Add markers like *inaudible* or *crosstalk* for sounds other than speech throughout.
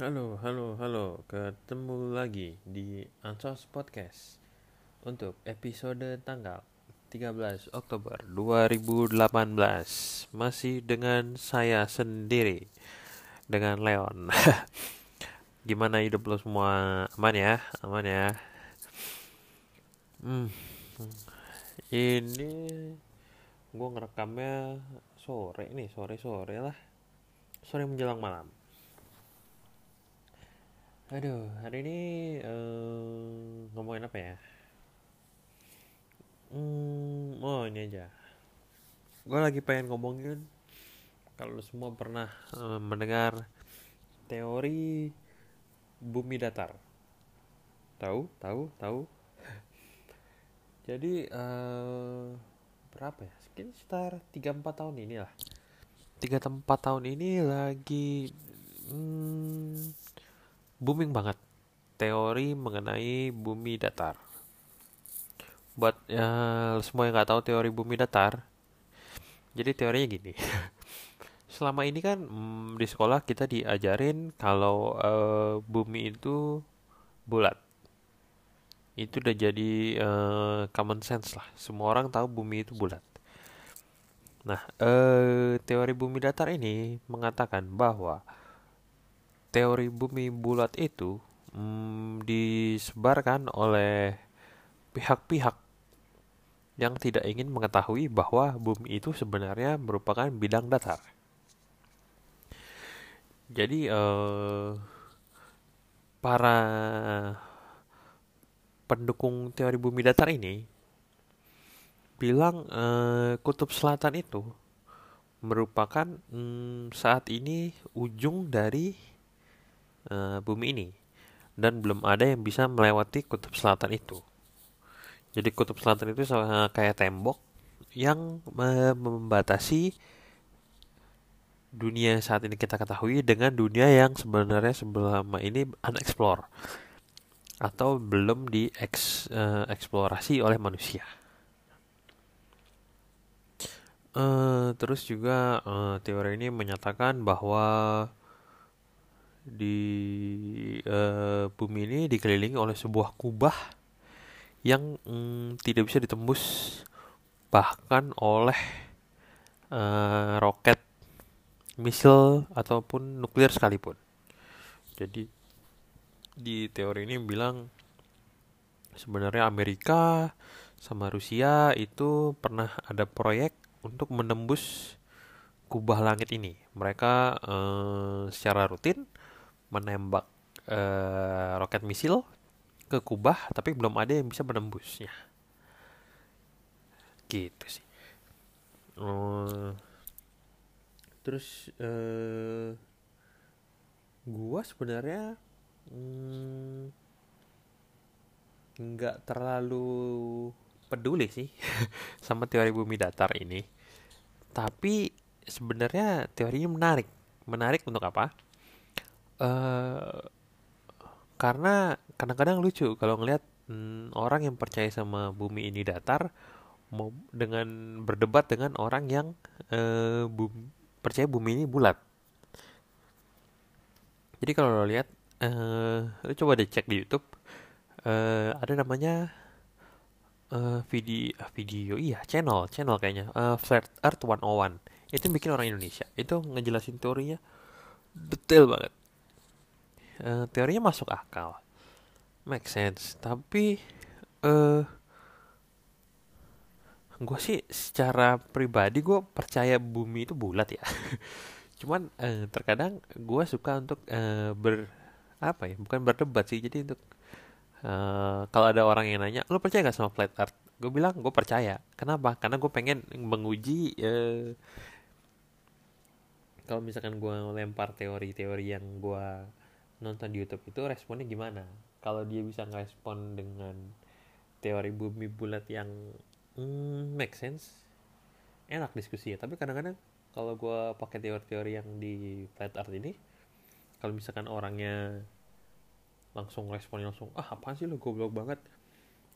Halo, halo, halo. Ketemu lagi di Ansos Podcast untuk episode tanggal 13 Oktober 2018. Masih dengan saya sendiri dengan Leon. *laughs* Gimana hidup lo semua? Aman ya? Aman ya? Hmm. Ini gue ngerekamnya sore nih, sore-sore lah. Sore menjelang malam Aduh, hari ini uh, ngomongin apa ya? Hmm, oh ini aja. Gue lagi pengen ngomongin kalau semua pernah uh, mendengar teori bumi datar. Tahu? Tahu? Tahu? *laughs* Jadi uh, berapa ya? Sekitar 3-4 tahun ini lah. 3-4 tahun ini lagi hmm, booming banget teori mengenai bumi datar. Buat ya, semua yang nggak tahu teori bumi datar, jadi teorinya gini. *laughs* Selama ini kan mm, di sekolah kita diajarin kalau uh, bumi itu bulat. Itu udah jadi uh, common sense lah. Semua orang tahu bumi itu bulat. Nah, uh, teori bumi datar ini mengatakan bahwa teori bumi bulat itu hmm, disebarkan oleh pihak-pihak yang tidak ingin mengetahui bahwa bumi itu sebenarnya merupakan bidang datar. Jadi eh, para pendukung teori bumi datar ini bilang eh, kutub selatan itu merupakan hmm, saat ini ujung dari uh, bumi ini dan belum ada yang bisa melewati kutub selatan itu. Jadi kutub selatan itu kayak tembok yang membatasi dunia saat ini kita ketahui dengan dunia yang sebenarnya selama ini unexplored atau belum dieksplorasi oleh manusia. Uh, terus juga uh, teori ini menyatakan bahwa di uh, bumi ini dikelilingi oleh sebuah kubah yang mm, tidak bisa ditembus bahkan oleh uh, roket misil ataupun nuklir sekalipun. Jadi di teori ini bilang sebenarnya Amerika sama Rusia itu pernah ada proyek untuk menembus kubah langit ini. Mereka uh, secara rutin menembak uh, roket misil ke Kubah tapi belum ada yang bisa menembusnya. Gitu sih. Uh, terus uh, gua sebenarnya mm, nggak mm, terlalu peduli sih *laughs* sama teori bumi datar ini. Tapi sebenarnya teorinya menarik. Menarik untuk apa uh, karena kadang-kadang lucu kalau ngelihat hmm, orang yang percaya sama bumi ini datar mau dengan berdebat dengan orang yang uh, bum, percaya bumi ini bulat. Jadi kalau lo lihat, uh, lo coba deh cek di YouTube, uh, ada namanya uh, video video iya channel channel kayaknya uh, Flat Earth 101 itu bikin orang Indonesia. Itu ngejelasin teorinya detail banget uh, teorinya masuk akal. Make sense. Tapi uh, eh, gue sih secara pribadi gue percaya bumi itu bulat ya. *laughs* Cuman uh, terkadang gue suka untuk uh, ber apa ya bukan berdebat sih. Jadi untuk uh, kalau ada orang yang nanya lo percaya gak sama flat earth? Gue bilang gue percaya. Kenapa? Karena gue pengen menguji uh, kalau misalkan gue lempar teori-teori yang gue nonton di YouTube itu responnya gimana? Kalau dia bisa ngerespon dengan teori bumi bulat yang hmm, make sense enak diskusi ya tapi kadang-kadang kalau gue pakai teori-teori yang di flat earth ini kalau misalkan orangnya langsung responnya langsung ah apa sih lo goblok banget?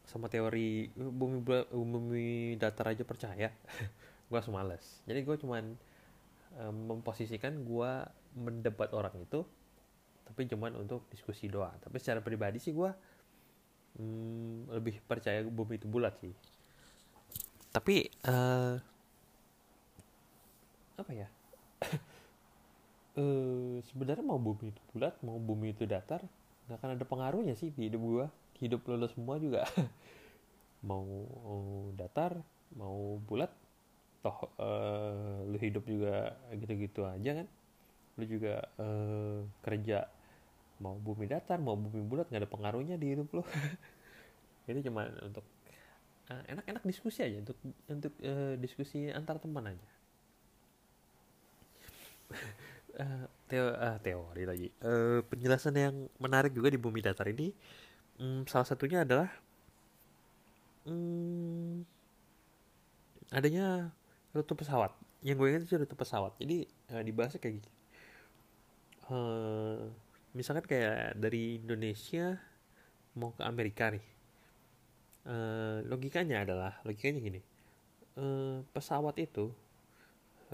Sama teori bumi bumi datar aja percaya. *laughs* Gue semales jadi gue cuman um, memposisikan gue mendebat orang itu tapi cuman untuk diskusi doang. Tapi secara pribadi sih gue hmm, lebih percaya bumi itu bulat sih. Tapi uh, apa ya? Uh, *laughs* sebenarnya mau bumi itu bulat mau bumi itu datar nggak akan ada pengaruhnya sih di hidup gue hidup lo, semua juga. *laughs* Mau datar mau bulat toh uh, lu hidup juga gitu-gitu aja kan. Lu juga uh, kerja mau bumi datar mau bumi bulat nggak ada pengaruhnya di hidup lo. *laughs* Ini cuma untuk enak-enak uh, diskusi aja untuk untuk uh, diskusi antar teman aja. Uh, *laughs* teo uh, teori lagi. Uh, penjelasan yang menarik juga di bumi datar ini um, salah satunya adalah um, adanya rute pesawat. Yang gue ingat itu rute pesawat. Jadi uh, dibahasnya kayak gini. Uh, misalkan kayak dari Indonesia mau ke Amerika nih uh, logikanya adalah logikanya gini uh, pesawat itu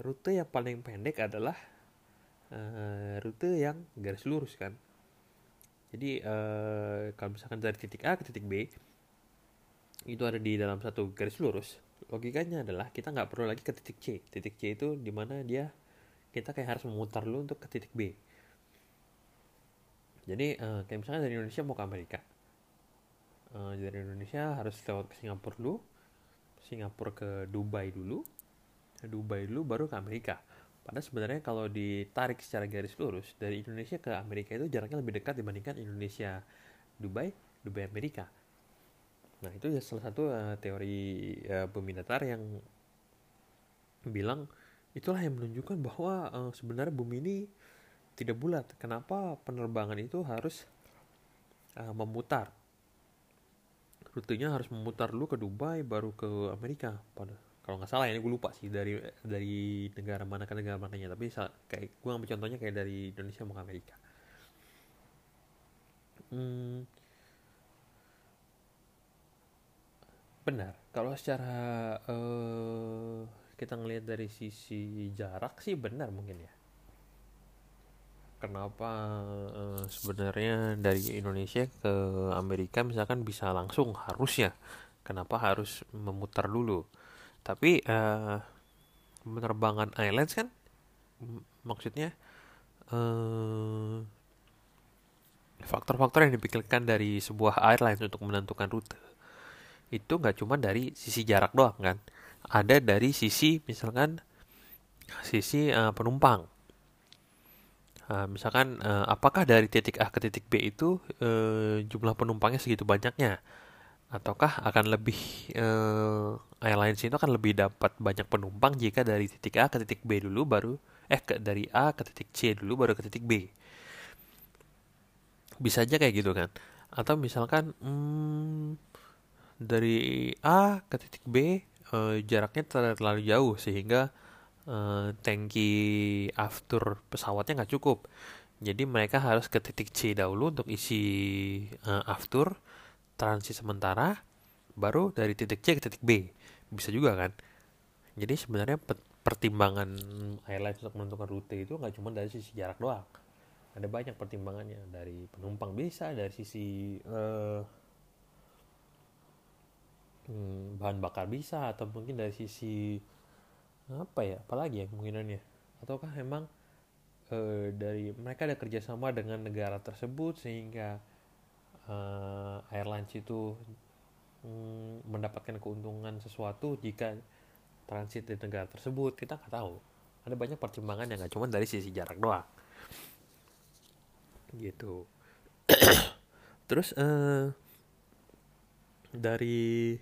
rute yang paling pendek adalah uh, rute yang garis lurus kan. Jadi uh, kalau misalkan dari titik A ke titik B itu ada di dalam satu garis lurus logikanya adalah kita nggak perlu lagi ke titik C. Titik C itu di mana dia kita kayak harus memutar dulu untuk ke titik B jadi uh, kayak misalnya dari Indonesia mau ke Amerika uh, dari Indonesia harus lewat ke Singapura dulu Singapura ke Dubai dulu Dubai dulu baru ke Amerika Padahal sebenarnya kalau ditarik secara garis lurus dari Indonesia ke Amerika itu jaraknya lebih dekat dibandingkan Indonesia Dubai, Dubai Amerika. Nah itu ya salah satu uh, teori uh, bumi datar yang bilang itulah yang menunjukkan bahwa uh, sebenarnya bumi ini tidak bulat. Kenapa penerbangan itu harus uh, memutar? Rutenya harus memutar dulu ke Dubai baru ke Amerika. Pada kalau nggak salah ya ini gue lupa sih dari dari negara mana ke negara mananya tapi kayak gue ambil contohnya kayak dari Indonesia mau ke Amerika hmm, benar kalau secara uh, kita ngelihat dari sisi jarak sih benar mungkin ya kenapa uh, sebenarnya dari Indonesia ke Amerika misalkan bisa langsung? Harusnya kenapa harus memutar dulu? Tapi uh, penerbangan airlines kan maksudnya uh, faktor-faktor yang dipikirkan dari sebuah airlines untuk menentukan rute itu nggak cuma dari sisi jarak doang kan. Ada dari sisi misalkan sisi uh, penumpang uh, misalkan uh, apakah dari titik A ke titik B itu uh, jumlah penumpangnya segitu banyaknya? Ataukah akan lebih uh, airlines itu akan lebih dapat banyak penumpang jika dari titik A ke titik B dulu baru eh ke dari A ke titik C dulu baru ke titik B? Bisa aja kayak gitu kan? Atau misalkan hmm, dari A ke titik B uh, jaraknya terlalu jauh sehingga uh, tangki after pesawatnya nggak cukup. Jadi mereka harus ke titik C dahulu untuk isi uh, after transit sementara baru dari titik C ke titik B. Bisa juga kan? Jadi sebenarnya pertimbangan airlines untuk menentukan rute itu nggak cuma dari sisi jarak doang. Ada banyak pertimbangannya. Dari penumpang bisa dari sisi uh, bahan bakar bisa atau mungkin dari sisi apa ya? Apalagi ya kemungkinannya? Ataukah emang uh, dari mereka ada kerjasama dengan negara tersebut sehingga uh, airlines itu mm, mendapatkan keuntungan sesuatu jika transit di negara tersebut? Kita nggak tahu. Ada banyak pertimbangan yang nggak cuma dari sisi jarak doang. Gitu. *clears throat* Terus uh, dari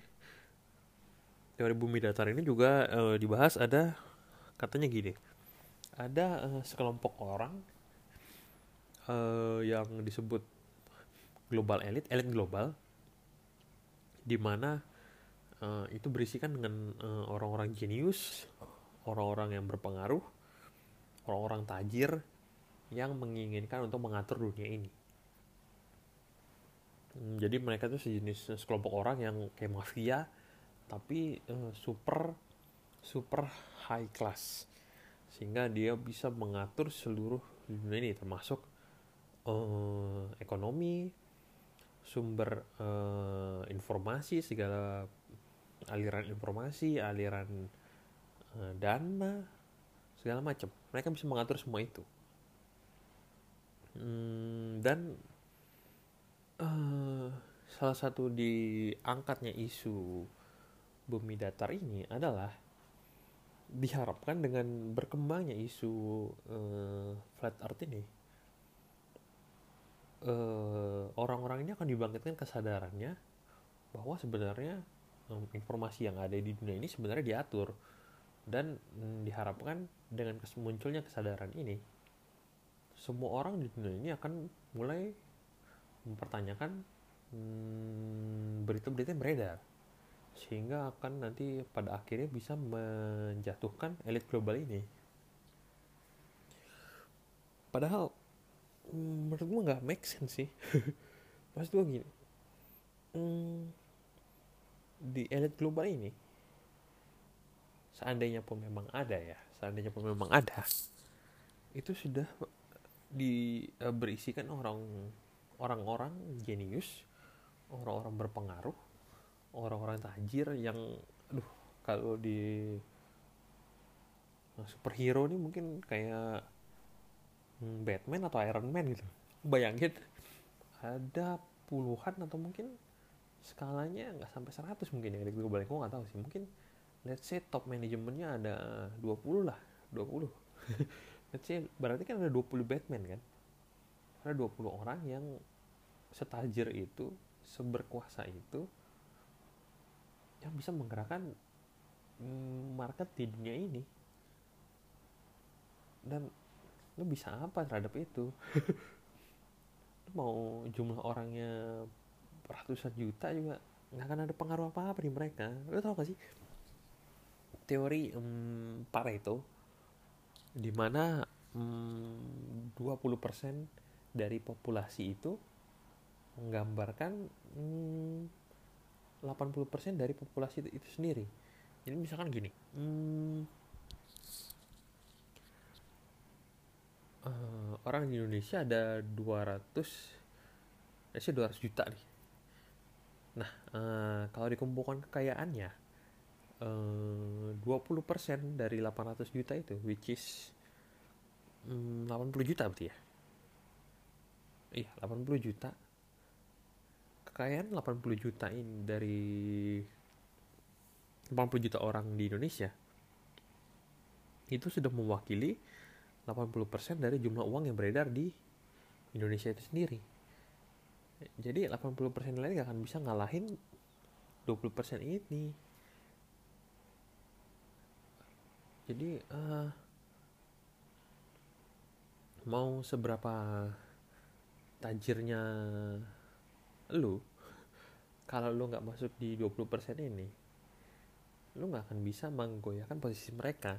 teori bumi datar ini juga uh, dibahas ada katanya gini ada uh, sekelompok orang uh, yang disebut global elite, elite global, di mana uh, itu berisikan dengan uh, orang-orang jenius, orang-orang yang berpengaruh, orang-orang tajir yang menginginkan untuk mengatur dunia ini. Hmm, jadi mereka tuh sejenis sekelompok orang yang kayak mafia, tapi uh, super super high class, sehingga dia bisa mengatur seluruh dunia ini termasuk uh, ekonomi sumber uh, informasi segala aliran informasi aliran uh, dana segala macam. Mereka bisa mengatur semua itu. Hmm, dan uh, salah satu diangkatnya isu bumi datar ini adalah diharapkan dengan berkembangnya isu uh, flat earth ini eh, orang-orang ini akan dibangkitkan kesadarannya bahwa sebenarnya um, informasi yang ada di dunia ini sebenarnya diatur dan um, diharapkan dengan munculnya kesadaran ini semua orang di dunia ini akan mulai mempertanyakan hmm, berita-berita yang beredar sehingga akan nanti pada akhirnya bisa menjatuhkan elit global ini. Padahal hmm, menurut gue nggak make sense sih. *laughs* Maksud gue gini hmm, di elit global ini seandainya pun memang ada ya seandainya pun memang ada itu sudah di uh, berisikan orang orang-orang jenius orang-orang berpengaruh orang-orang tajir yang aduh kalau di superhero ini mungkin kayak Hmm, Batman atau Iron Man gitu. Bayangin ada puluhan atau mungkin skalanya nggak sampai 100 mungkin ya gue balik gue nggak tahu sih. Mungkin let's say top manajemennya ada 20 lah 20 *laughs* let's say berarti kan ada 20 Batman kan? Ada 20 orang yang setajir itu seberkuasa itu yang bisa menggerakkan mm, market di dunia ini. Dan lu bisa apa terhadap itu? *laughs* Lu mau jumlah orangnya ratusan juta juga nggak akan ada pengaruh apa apa di mereka. Lu tau gak sih? Teori um, Pareto di mana um, 20% dari populasi itu menggambarkan um, 80% dari populasi itu, itu sendiri. Jadi misalkan gini. Um, uh, orang di Indonesia ada 200 sih 200 juta nih. Nah uh, kalau dikumpulkan kekayaannya uh, 20% dari 800 juta itu which is um, 80 juta berarti ya? Iya 80 juta kekayaan 80 juta ini dari 80 juta orang di Indonesia itu sudah mewakili 80% dari jumlah uang yang beredar di Indonesia itu sendiri. Jadi 80% lain gak akan bisa ngalahin 20% ini. Jadi uh, mau seberapa tajirnya lu kalau lu nggak masuk di 20% ini lu nggak akan bisa menggoyahkan posisi mereka.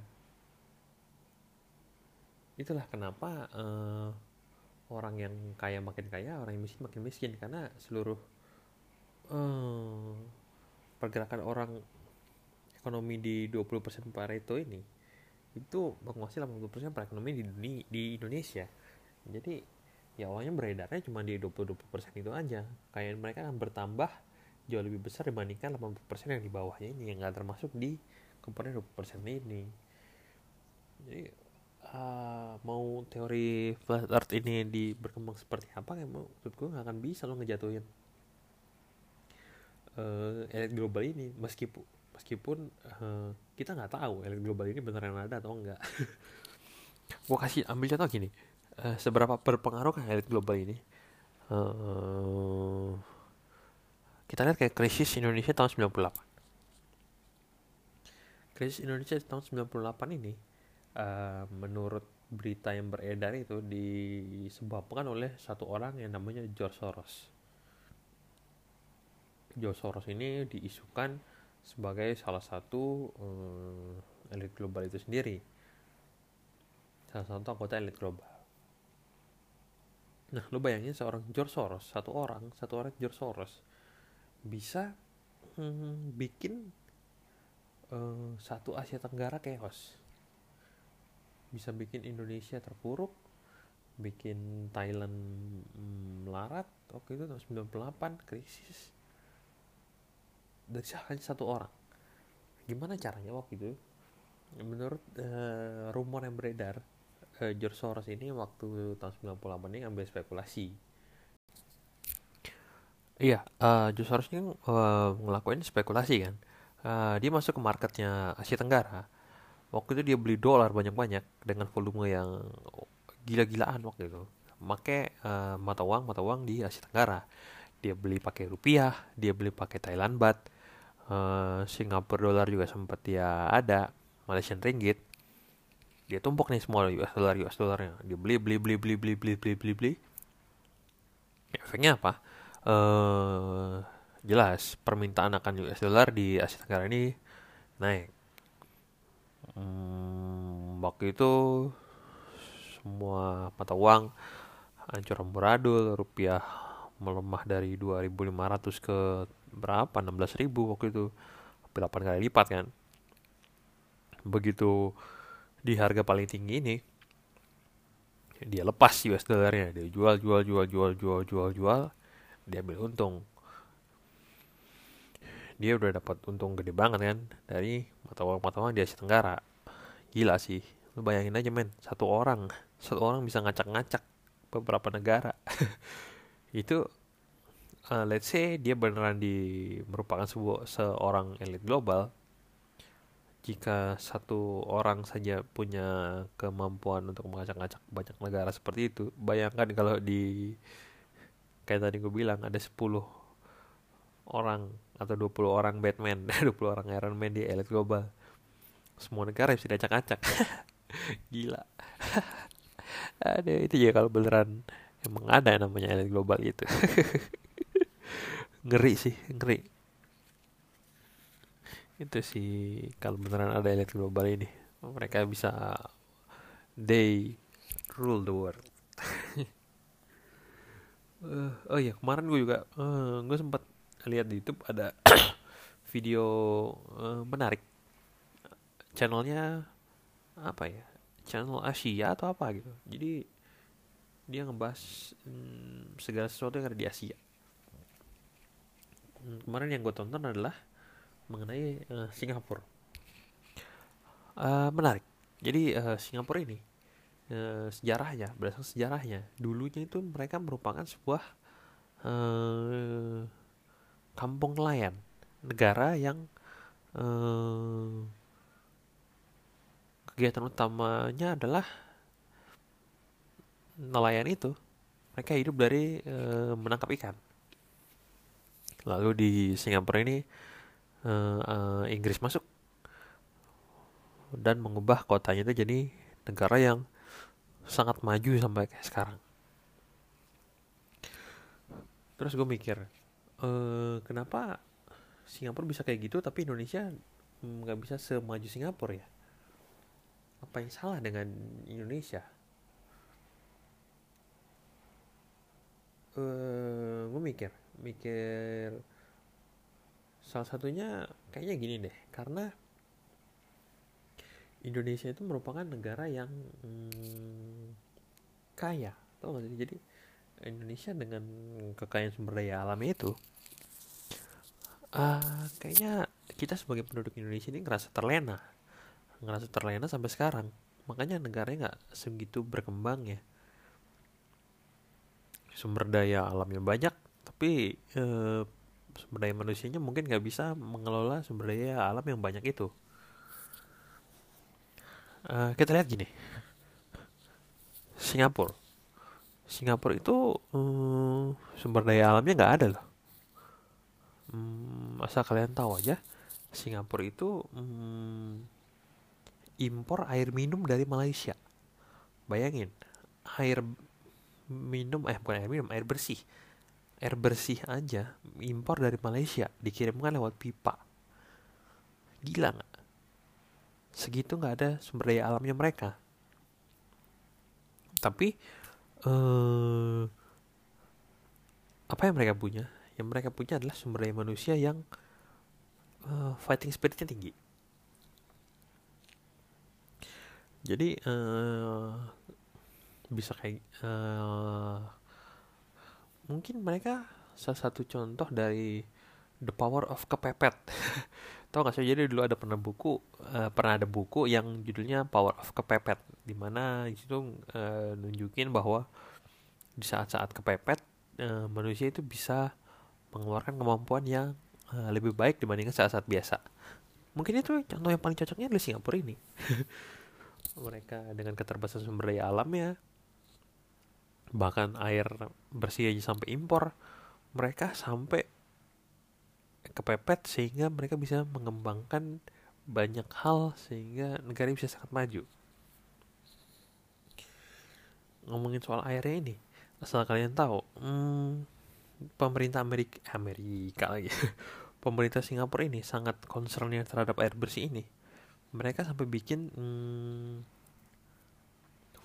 Itulah kenapa uh, orang yang kaya makin kaya orang yang miskin makin miskin. Karena seluruh uh, pergerakan orang ekonomi di 20% Pareto ini itu menguasai 80% perekonomian di dunia, di Indonesia. Jadi ya awalnya beredarnya cuma di 20-20% itu aja. Kayak mereka akan bertambah jauh lebih besar dibandingkan 80% yang di bawahnya ini yang nggak termasuk di komponen 20% ini. Jadi uh, mau teori flat earth ini di berkembang seperti apa mau menurut gue nggak akan bisa lo ngejatuhin uh, elit global ini. Meskipun meskipun uh, kita nggak tahu elit global ini beneran ada atau enggak *laughs* gue kasih ambil contoh gini uh, seberapa berpengaruh kan elit global ini? Uh, kita lihat kayak krisis Indonesia tahun 98 krisis Indonesia tahun 98 ini uh, menurut berita yang beredar itu disebabkan oleh satu orang yang namanya George Soros. George Soros ini diisukan sebagai salah satu um, elit global itu sendiri. Salah satu anggota elit global. Nah, lu bayangin seorang George Soros, satu orang, satu orang George Soros bisa hmm, bikin uh, satu Asia Tenggara chaos. Bisa bikin Indonesia terpuruk bikin Thailand mm, melarat waktu itu tahun 98 krisis. Dari hanya satu orang. Gimana caranya waktu itu? Menurut uh, rumor yang beredar uh, George Soros ini waktu tahun 98 ini ngambil spekulasi iya uh, Soros ini uh, ngelakuin spekulasi kan. Uh, dia masuk ke marketnya Asia Tenggara. Waktu itu dia beli dolar banyak-banyak dengan volume yang gila-gilaan waktu itu. Make uh, mata uang mata uang di Asia Tenggara. Dia beli pakai rupiah dia beli pakai Thailand baht uh, Singapura dolar juga sempat dia ada Malaysian ringgit. Dia tumpuk nih semua US dollar US dollarnya. Dia beli beli beli beli beli beli beli beli. Efeknya apa uh, jelas permintaan akan US dollar di Asia Tenggara ini naik. Hmm, waktu itu semua mata uang hancur amburadul rupiah melemah dari 2500 ke berapa? 16.000 waktu itu. Hampir 8 kali lipat kan? Begitu di harga paling tinggi ini dia lepas US dollarnya. Dia jual jual jual jual jual jual jual dia ambil untung. Dia udah dapat untung gede banget kan? Dari mata uang mata uang di Asia Tenggara. Gila sih. Lu bayangin aja men. Satu orang. Satu orang bisa ngacak-ngacak beberapa negara. *laughs* Itu uh, let's say dia beneran di merupakan sebuah seorang elit global. Jika satu orang saja punya kemampuan untuk mengacak-ngacak banyak negara seperti itu bayangkan kalau di kayak tadi gue bilang ada 10 orang atau 20 orang Batman *laughs* 20 orang Iron Man di elit global. Semua negara bisa diacak-acak. *laughs* Gila. *laughs* Ada itu ya kalau beneran emang ada yang namanya elit global gitu ngeri sih ngeri. Itu sih kalau beneran ada elit global ini. Mereka bisa they rule the world uh, oh iya kemarin gue juga uh, gue sempat lihat di YouTube ada *coughs* video uh, menarik. Channelnya apa ya? Channel Asia atau apa gitu. Jadi dia ngebahas hmm, segala sesuatu yang ada di Asia. Hmm, kemarin yang gue tonton adalah mengenai uh, Singapura. Uh, menarik. Jadi uh, Singapura ini uh, sejarahnya berdasarkan sejarahnya. Dulunya itu mereka merupakan sebuah uh, kampung nelayan negara yang uh, kegiatan utamanya adalah nelayan itu. Mereka hidup dari uh, menangkap ikan. Lalu di Singapura ini uh, uh, Inggris masuk dan mengubah kotanya itu jadi negara yang sangat maju sampai kayak sekarang. Terus gue mikir, uh, kenapa Singapura bisa kayak gitu tapi Indonesia nggak bisa semaju Singapura ya? Apa yang salah dengan Indonesia? Uh, gue mikir, mikir salah satunya kayaknya gini deh karena Indonesia itu merupakan negara yang hmm, kaya tau gak sih? Jadi Indonesia dengan kekayaan sumber daya alam itu uh, kayaknya kita sebagai penduduk Indonesia ini ngerasa terlena ngerasa terlena sampai sekarang. Makanya negaranya nggak segitu berkembang ya. Sumber daya alamnya banyak tapi uh, sumber daya manusianya mungkin nggak bisa mengelola sumber daya alam yang banyak itu uh, kita lihat gini. Singapura. Singapura itu um, sumber daya alamnya nggak ada loh. Um, asal kalian tahu aja Singapura itu um, impor air minum dari Malaysia. Bayangin air minum eh bukan air minum air bersih. Air bersih aja impor dari Malaysia dikirimkan lewat pipa. Gila nggak segitu nggak ada sumber daya alamnya mereka. Tapi eh, apa yang mereka punya? Yang mereka punya adalah sumber daya manusia yang uh, fighting spiritnya tinggi. Jadi uh, bisa kayak uh, mungkin mereka salah satu contoh dari the power of kepepet *laughs* tau gak sih jadi dulu ada pernah buku uh, pernah ada buku yang judulnya power of kepepet di mana itu uh, nunjukin bahwa di saat-saat kepepet uh, manusia itu bisa mengeluarkan kemampuan yang uh, lebih baik dibandingkan saat-saat biasa. Mungkin itu contoh yang paling cocoknya adalah Singapura ini. *laughs* Mereka dengan keterbatasan sumber daya alamnya bahkan air bersih aja sampai impor mereka sampai kepepet sehingga mereka bisa mengembangkan banyak hal sehingga negara bisa sangat maju. Ngomongin soal airnya ini asal kalian tahu hmm, pemerintah Amerika Amerika lagi. *laughs* Pemerintah Singapura ini sangat concernnya terhadap air bersih ini. Mereka sampai bikin hmm,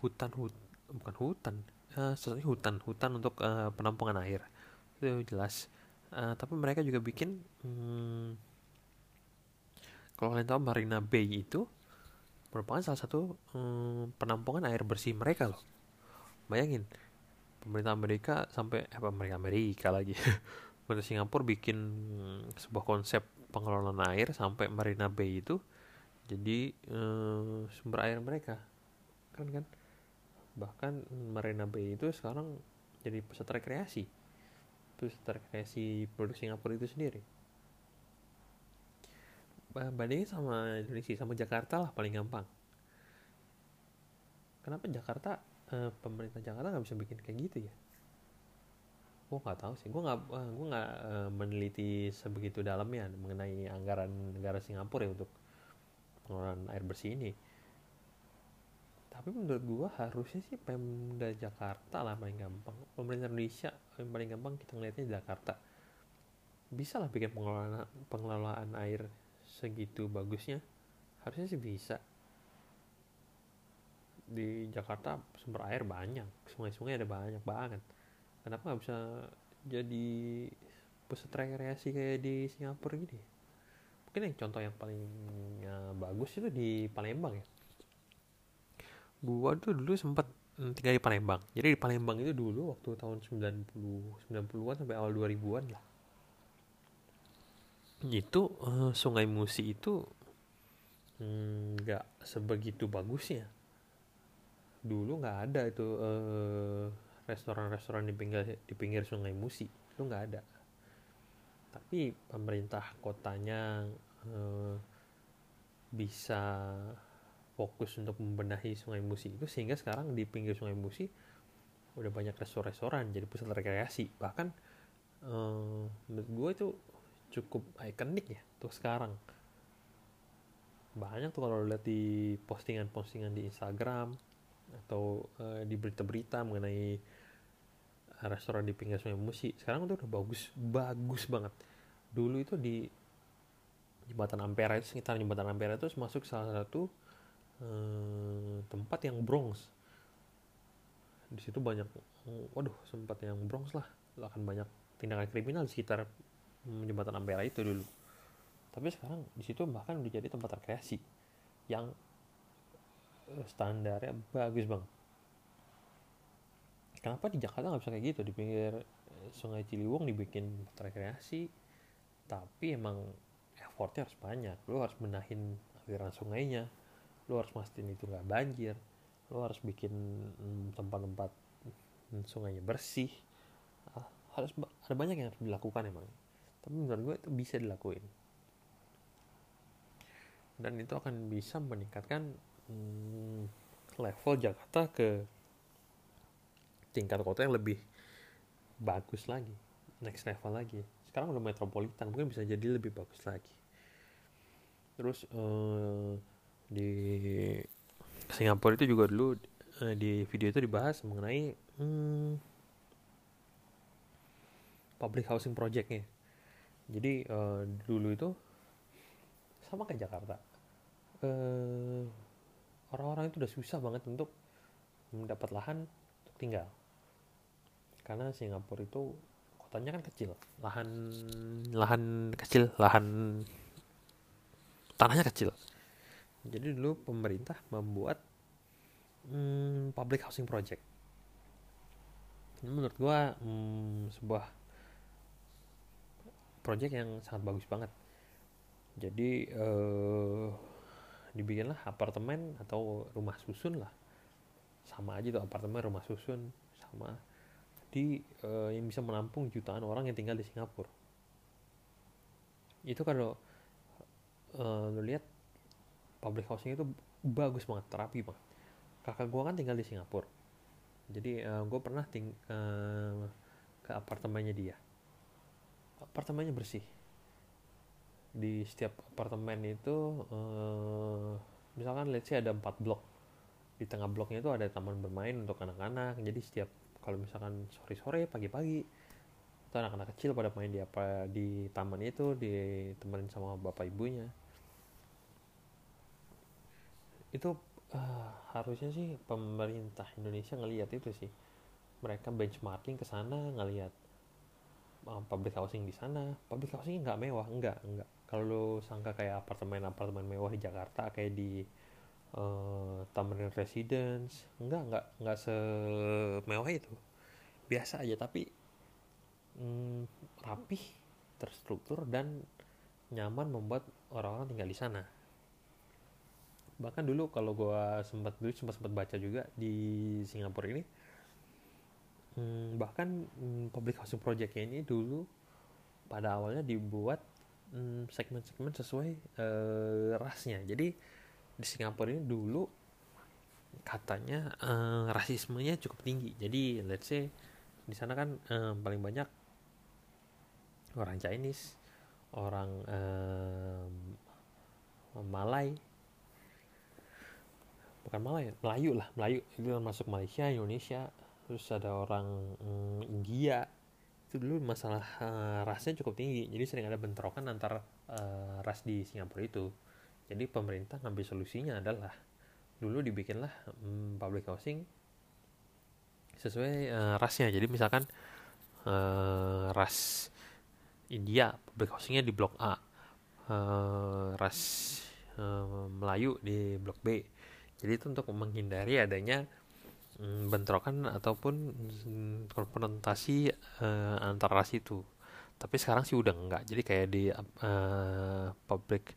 hutan hut bukan hutan uh, hutan hutan untuk uh, penampungan air. Itu jelas uh, tapi mereka juga bikin hmm, kalau kalian tahu Marina Bay itu merupakan salah satu hmm, penampungan air bersih mereka loh. Bayangin pemerintah Amerika sampai apa Amerika Amerika lagi. *laughs* Pemerintah Singapura bikin sebuah konsep pengelolaan air sampai Marina Bay itu jadi uh, sumber air mereka. Kan kan? Bahkan Marina Bay itu sekarang jadi pusat rekreasi pusat rekreasi produk Singapura itu sendiri? Bandingin sama Indonesia sama Jakarta lah paling gampang. Kenapa Jakarta uh, pemerintah Jakarta nggak bisa bikin kayak gitu ya? Gue nggak tahu sih gue nggak uh, gue nggak uh, meneliti sebegitu dalamnya mengenai anggaran negara Singapura ya untuk pengelolaan air bersih ini tapi menurut gue harusnya sih Pemda Jakarta lah paling gampang. Pemerintah Indonesia yang paling gampang kita ngeliatnya Jakarta. Bisa lah bikin pengelolaan pengelolaan air segitu bagusnya. Harusnya sih bisa. Di Jakarta sumber air banyak sungai-sungai ada banyak banget. Kenapa nggak bisa jadi pusat rekreasi kayak di Singapura gitu mungkin yang contoh yang paling ya, bagus itu di Palembang ya gua tuh dulu sempat tinggal di Palembang. Jadi di Palembang itu dulu waktu tahun 90 90-an sampai awal 2000-an lah. Itu uh, Sungai Musi itu hmm, nggak hmm, sebegitu bagusnya. Dulu nggak ada itu uh, restoran-restoran di pinggir di pinggir Sungai Musi. Itu nggak ada. Tapi pemerintah kotanya uh, bisa fokus untuk membenahi Sungai Musi itu sehingga sekarang di pinggir Sungai Musi udah banyak restoran-restoran jadi pusat rekreasi. Bahkan uh, menurut gue itu cukup ikonik ya tuh sekarang. Banyak tuh kalau lihat di postingan-postingan di Instagram atau uh, di berita-berita mengenai restoran di pinggir sungai Musi. Sekarang itu udah bagus bagus banget. Dulu itu di jembatan Ampera itu sekitar jembatan Ampera itu masuk salah satu uh, tempat yang Bronx. Di situ banyak waduh sempat yang Bronx lah. Akan banyak tindakan kriminal di sekitar jembatan Ampera itu dulu. Tapi sekarang di situ bahkan udah jadi tempat rekreasi yang standarnya bagus banget kenapa di Jakarta nggak bisa kayak gitu? Di pinggir eh, Sungai Ciliwung dibikin rekreasi tapi emang effortnya harus banyak. Lo harus benahin aliran sungainya lo harus mastiin itu nggak banjir lo harus bikin mm, tempat-tempat mm, sungainya bersih. Ah, harus ada banyak yang harus dilakukan emang. Tapi menurut gue itu bisa dilakuin. Dan itu akan bisa meningkatkan hmm, level Jakarta ke tingkat kota yang lebih bagus lagi next level lagi. Sekarang udah metropolitan mungkin bisa jadi lebih bagus lagi. Terus uh, di Singapura itu juga dulu uh, di video itu dibahas mengenai hmm, public housing projectnya. Jadi uh, dulu itu sama kayak Jakarta. Uh, orang-orang itu udah susah banget untuk mendapat lahan untuk tinggal. Karena Singapura itu kotanya kan kecil. Lahan lahan kecil lahan tanahnya kecil jadi dulu pemerintah membuat hmm, public housing project. Ini menurut gue hmm, sebuah project yang sangat bagus banget. Jadi eh, dibikinlah apartemen atau rumah susun lah. Sama aja tuh apartemen rumah susun sama. Di uh, yang bisa menampung jutaan orang yang tinggal di Singapura. Itu kalau uh, lu lihat public housing itu bagus banget terapi banget. Kakak gua kan tinggal di Singapura. Jadi uh, gue pernah ting uh, ke apartemennya dia. Apartemennya bersih. Di setiap apartemen itu uh, misalkan let's say ada empat blok. Di tengah bloknya itu ada taman bermain untuk anak-anak. Jadi setiap kalau misalkan sore-sore pagi-pagi itu anak-anak kecil pada main di apa di taman itu ditemenin sama bapak ibunya itu uh, harusnya sih pemerintah Indonesia ngelihat itu sih. Mereka benchmarking ke sana ngelihat uh, public housing di sana. Public housing nggak mewah enggak enggak kalau sangka kayak apartemen apartemen mewah di Jakarta kayak di uh, Tamrin Residence enggak enggak enggak semewah itu. Biasa aja tapi mm, rapih terstruktur dan nyaman membuat orang-orang tinggal di sana bahkan dulu kalau gue sempat dulu sempat sempat baca juga di Singapura ini hmm, bahkan hmm, public housing projectnya ini dulu pada awalnya dibuat hmm, segmen-segmen sesuai uh, rasnya. Jadi di Singapura ini dulu katanya uh, rasismenya cukup tinggi. Jadi let's say di sana kan uh, paling banyak orang Chinese orang uh, Malay bukan Malay Melayu lah Melayu. Itu masuk Malaysia Indonesia. Terus ada orang mm, India. Itu dulu masalah uh, rasnya cukup tinggi. Jadi sering ada bentrokan antar uh, ras di Singapura itu. Jadi pemerintah ngambil solusinya adalah dulu dibikinlah um, public housing sesuai uh, rasnya. Jadi misalkan uh, ras India public housingnya di blok A. Uh, ras uh, Melayu di blok B jadi itu untuk menghindari adanya um, bentrokan ataupun um, konfrontasi uh, antar ras itu tapi sekarang sih udah enggak jadi kayak di uh, public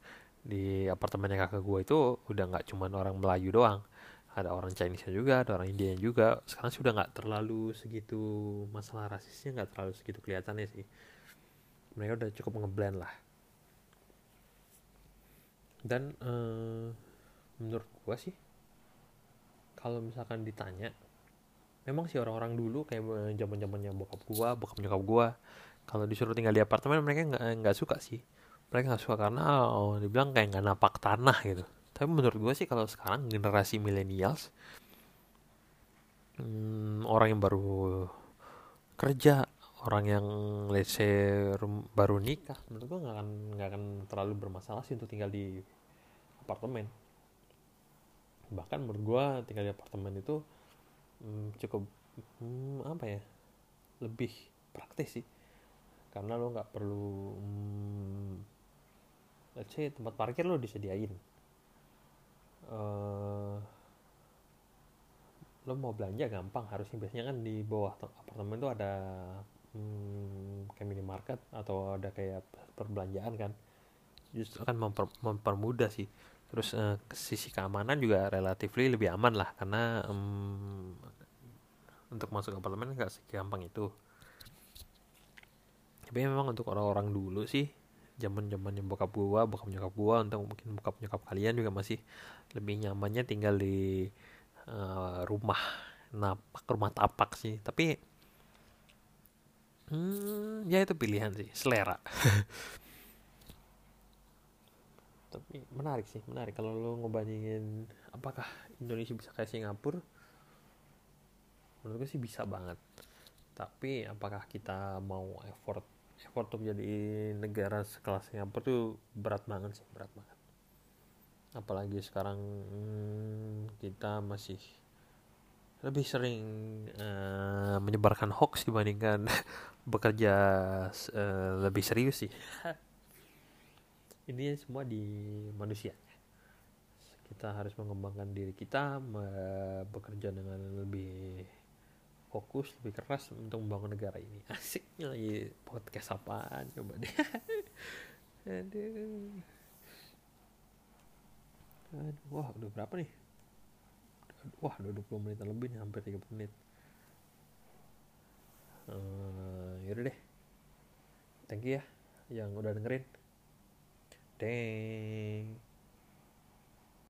di apartemennya kakak gue itu udah nggak cuman orang Melayu doang. Ada orang Chinese juga ada orang India juga. Sekarang sih udah nggak terlalu segitu masalah rasisnya nggak terlalu segitu kelihatannya sih. Mereka udah cukup ngeblend lah. Dan uh, menurut gue sih kalau misalkan ditanya memang sih orang-orang dulu kayak zaman zamannya bokap gua bokap nyokap gua kalau disuruh tinggal di apartemen mereka nggak nggak suka sih. Mereka nggak suka karena oh, dibilang kayak nggak napak tanah gitu. Tapi menurut gue sih kalau sekarang generasi millennials hmm, orang yang baru kerja orang yang let's baru nikah menurut gue nggak akan nggak akan terlalu bermasalah sih untuk tinggal di apartemen bahkan menurut gue tinggal di apartemen itu hmm, cukup hmm, apa ya lebih praktis sih. Karena lo nggak perlu hmm, let's say tempat parkir lo disediain. Uh, lo mau belanja gampang harusnya biasanya kan di bawah apartemen tuh ada hmm, kayak minimarket atau ada kayak perbelanjaan kan. Justru kan memper, mempermudah sih terus uh, sisi keamanan juga relatif lebih aman lah karena um, untuk masuk apartemen nggak segampang itu. Tapi memang untuk orang-orang dulu sih zaman zamannya bokap gua bokap nyokap gua untuk mungkin bokap nyokap kalian juga masih lebih nyamannya tinggal di uh, rumah napak rumah tapak sih. Tapi hmm, ya itu pilihan sih selera *laughs* tapi menarik sih menarik. Kalau lo ngebandingin apakah Indonesia bisa kayak Singapura menurut gue sih bisa banget. Tapi apakah kita mau effort effort untuk jadi negara sekelas Singapura tuh berat banget sih berat banget. Apalagi sekarang hmm, kita masih lebih sering uh, menyebarkan hoax dibandingkan *laughs* bekerja uh, lebih serius sih *laughs* ini semua di manusia. Kita harus mengembangkan diri kita bekerja dengan lebih fokus lebih keras untuk membangun negara ini. *laughs* Asiknya lagi podcast apaan coba deh. *laughs* Aduh. Aduh wah udah berapa nih? Wah udah 20 menit lebih nih hampir 30 menit. Uh, yaudah deh. Thank you ya yang udah dengerin deng